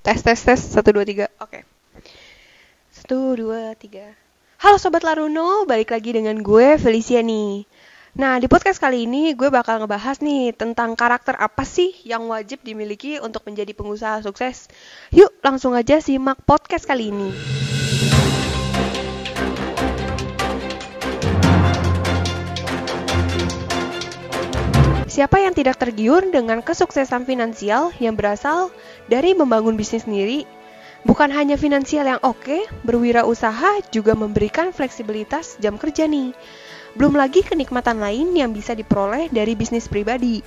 Tes tes tes satu dua tiga. Oke. Satu dua tiga. Halo sobat Laruno, balik lagi dengan gue Felicia nih. Nah di podcast kali ini gue bakal ngebahas nih tentang karakter apa sih yang wajib dimiliki untuk menjadi pengusaha sukses. Yuk langsung aja simak podcast kali ini. Siapa yang tidak tergiur dengan kesuksesan finansial yang berasal dari membangun bisnis sendiri? Bukan hanya finansial yang oke, berwirausaha juga memberikan fleksibilitas jam kerja nih. Belum lagi kenikmatan lain yang bisa diperoleh dari bisnis pribadi.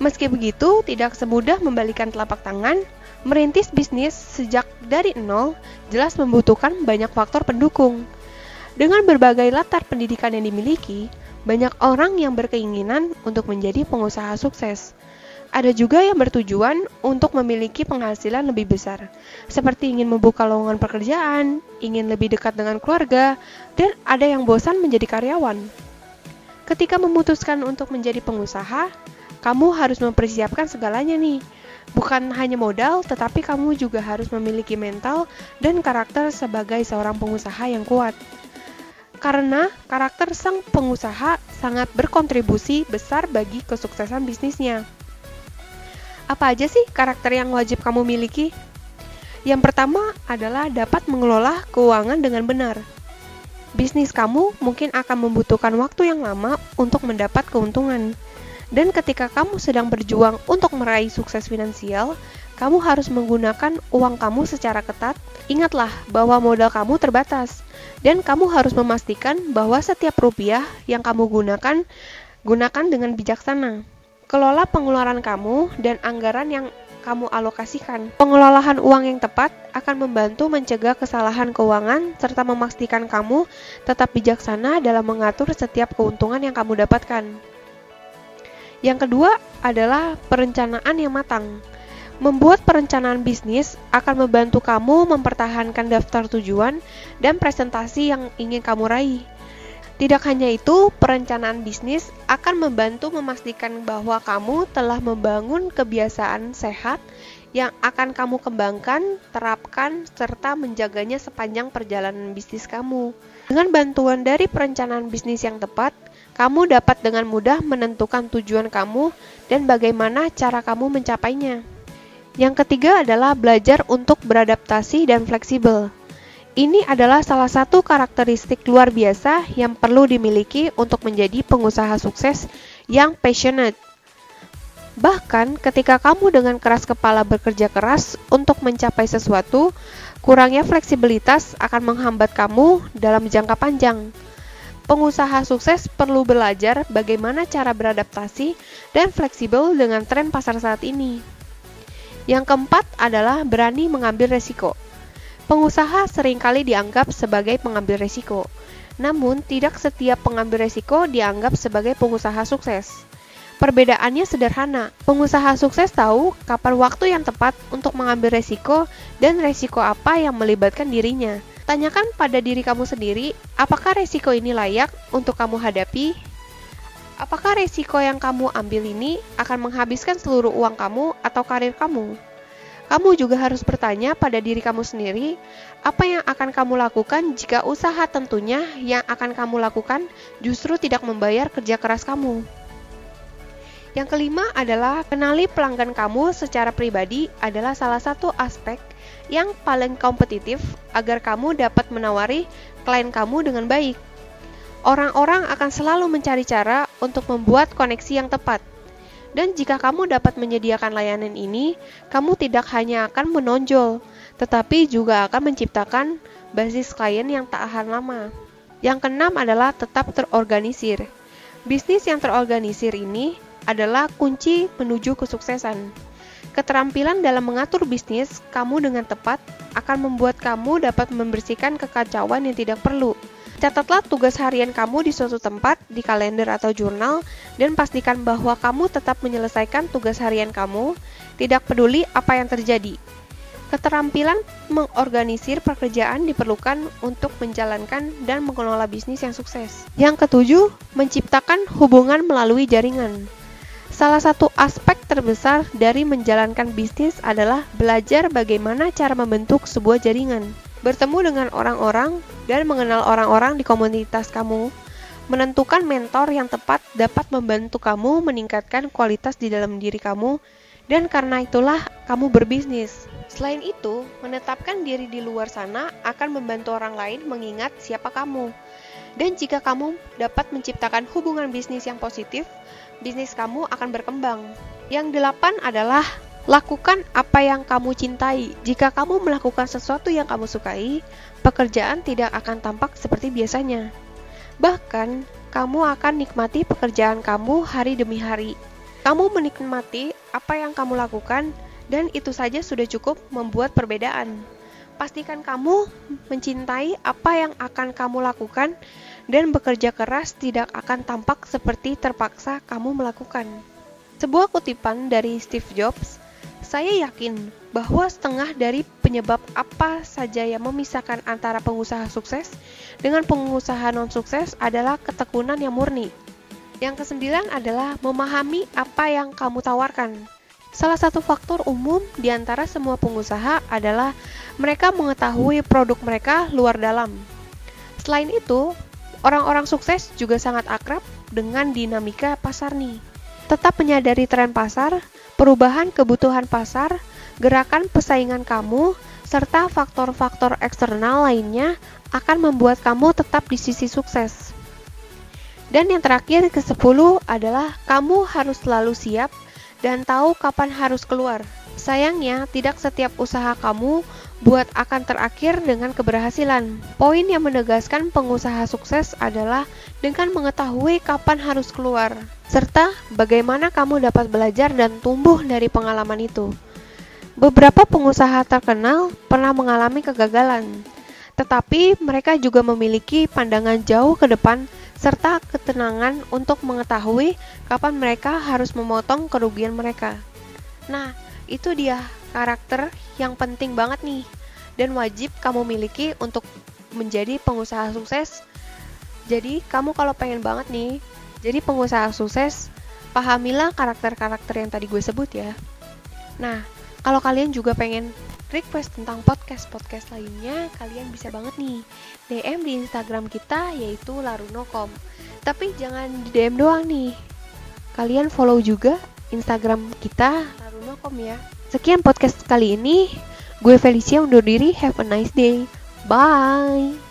Meski begitu, tidak semudah membalikan telapak tangan, merintis bisnis sejak dari nol jelas membutuhkan banyak faktor pendukung. Dengan berbagai latar pendidikan yang dimiliki, banyak orang yang berkeinginan untuk menjadi pengusaha sukses. Ada juga yang bertujuan untuk memiliki penghasilan lebih besar, seperti ingin membuka lowongan pekerjaan, ingin lebih dekat dengan keluarga, dan ada yang bosan menjadi karyawan. Ketika memutuskan untuk menjadi pengusaha, kamu harus mempersiapkan segalanya nih. Bukan hanya modal, tetapi kamu juga harus memiliki mental dan karakter sebagai seorang pengusaha yang kuat karena karakter sang pengusaha sangat berkontribusi besar bagi kesuksesan bisnisnya. Apa aja sih karakter yang wajib kamu miliki? Yang pertama adalah dapat mengelola keuangan dengan benar. Bisnis kamu mungkin akan membutuhkan waktu yang lama untuk mendapat keuntungan. Dan ketika kamu sedang berjuang untuk meraih sukses finansial, kamu harus menggunakan uang kamu secara ketat. Ingatlah bahwa modal kamu terbatas, dan kamu harus memastikan bahwa setiap rupiah yang kamu gunakan, gunakan dengan bijaksana. Kelola pengeluaran kamu dan anggaran yang kamu alokasikan. Pengelolaan uang yang tepat akan membantu mencegah kesalahan keuangan serta memastikan kamu tetap bijaksana dalam mengatur setiap keuntungan yang kamu dapatkan. Yang kedua adalah perencanaan yang matang. Membuat perencanaan bisnis akan membantu kamu mempertahankan daftar tujuan dan presentasi yang ingin kamu raih. Tidak hanya itu, perencanaan bisnis akan membantu memastikan bahwa kamu telah membangun kebiasaan sehat yang akan kamu kembangkan, terapkan, serta menjaganya sepanjang perjalanan bisnis kamu. Dengan bantuan dari perencanaan bisnis yang tepat, kamu dapat dengan mudah menentukan tujuan kamu dan bagaimana cara kamu mencapainya. Yang ketiga adalah belajar untuk beradaptasi dan fleksibel. Ini adalah salah satu karakteristik luar biasa yang perlu dimiliki untuk menjadi pengusaha sukses yang passionate. Bahkan ketika kamu dengan keras kepala bekerja keras untuk mencapai sesuatu, kurangnya fleksibilitas akan menghambat kamu dalam jangka panjang. Pengusaha sukses perlu belajar bagaimana cara beradaptasi dan fleksibel dengan tren pasar saat ini. Yang keempat adalah berani mengambil resiko. Pengusaha sering kali dianggap sebagai pengambil resiko, namun tidak setiap pengambil resiko dianggap sebagai pengusaha sukses. Perbedaannya sederhana, pengusaha sukses tahu kapan waktu yang tepat untuk mengambil resiko dan resiko apa yang melibatkan dirinya. Tanyakan pada diri kamu sendiri, apakah resiko ini layak untuk kamu hadapi Apakah resiko yang kamu ambil ini akan menghabiskan seluruh uang kamu atau karir kamu? Kamu juga harus bertanya pada diri kamu sendiri, apa yang akan kamu lakukan jika usaha tentunya yang akan kamu lakukan justru tidak membayar kerja keras kamu. Yang kelima adalah kenali pelanggan kamu secara pribadi adalah salah satu aspek yang paling kompetitif agar kamu dapat menawari klien kamu dengan baik. Orang-orang akan selalu mencari cara untuk membuat koneksi yang tepat. Dan jika kamu dapat menyediakan layanan ini, kamu tidak hanya akan menonjol, tetapi juga akan menciptakan basis klien yang tak tahan lama. Yang keenam adalah tetap terorganisir. Bisnis yang terorganisir ini adalah kunci menuju kesuksesan. Keterampilan dalam mengatur bisnis kamu dengan tepat akan membuat kamu dapat membersihkan kekacauan yang tidak perlu Catatlah tugas harian kamu di suatu tempat, di kalender atau jurnal, dan pastikan bahwa kamu tetap menyelesaikan tugas harian kamu, tidak peduli apa yang terjadi. Keterampilan mengorganisir pekerjaan diperlukan untuk menjalankan dan mengelola bisnis yang sukses. Yang ketujuh, menciptakan hubungan melalui jaringan. Salah satu aspek terbesar dari menjalankan bisnis adalah belajar bagaimana cara membentuk sebuah jaringan. Bertemu dengan orang-orang dan mengenal orang-orang di komunitas kamu. Menentukan mentor yang tepat dapat membantu kamu meningkatkan kualitas di dalam diri kamu dan karena itulah kamu berbisnis. Selain itu, menetapkan diri di luar sana akan membantu orang lain mengingat siapa kamu. Dan jika kamu dapat menciptakan hubungan bisnis yang positif, bisnis kamu akan berkembang. Yang delapan adalah lakukan apa yang kamu cintai. Jika kamu melakukan sesuatu yang kamu sukai, pekerjaan tidak akan tampak seperti biasanya. Bahkan, kamu akan nikmati pekerjaan kamu hari demi hari. Kamu menikmati apa yang kamu lakukan, dan itu saja sudah cukup membuat perbedaan. Pastikan kamu mencintai apa yang akan kamu lakukan dan bekerja keras tidak akan tampak seperti terpaksa kamu melakukan. Sebuah kutipan dari Steve Jobs, saya yakin bahwa setengah dari penyebab apa saja yang memisahkan antara pengusaha sukses dengan pengusaha non-sukses adalah ketekunan yang murni. Yang kesembilan adalah memahami apa yang kamu tawarkan. Salah satu faktor umum di antara semua pengusaha adalah mereka mengetahui produk mereka luar dalam. Selain itu, Orang-orang sukses juga sangat akrab dengan dinamika pasar nih. Tetap menyadari tren pasar, perubahan kebutuhan pasar, gerakan persaingan kamu, serta faktor-faktor eksternal lainnya akan membuat kamu tetap di sisi sukses. Dan yang terakhir ke-10 adalah kamu harus selalu siap dan tahu kapan harus keluar. Sayangnya, tidak setiap usaha kamu buat akan terakhir dengan keberhasilan. Poin yang menegaskan pengusaha sukses adalah dengan mengetahui kapan harus keluar, serta bagaimana kamu dapat belajar dan tumbuh dari pengalaman itu. Beberapa pengusaha terkenal pernah mengalami kegagalan, tetapi mereka juga memiliki pandangan jauh ke depan serta ketenangan untuk mengetahui kapan mereka harus memotong kerugian mereka. Nah, itu dia karakter yang penting banget nih dan wajib kamu miliki untuk menjadi pengusaha sukses. Jadi, kamu kalau pengen banget nih jadi pengusaha sukses, pahamilah karakter-karakter yang tadi gue sebut ya. Nah, kalau kalian juga pengen request tentang podcast-podcast lainnya, kalian bisa banget nih DM di Instagram kita yaitu laruno.com. Tapi jangan di DM doang nih. Kalian follow juga Instagram kita laruno.com ya. Sekian podcast kali ini. Gue Felicia undur diri. Have a nice day. Bye.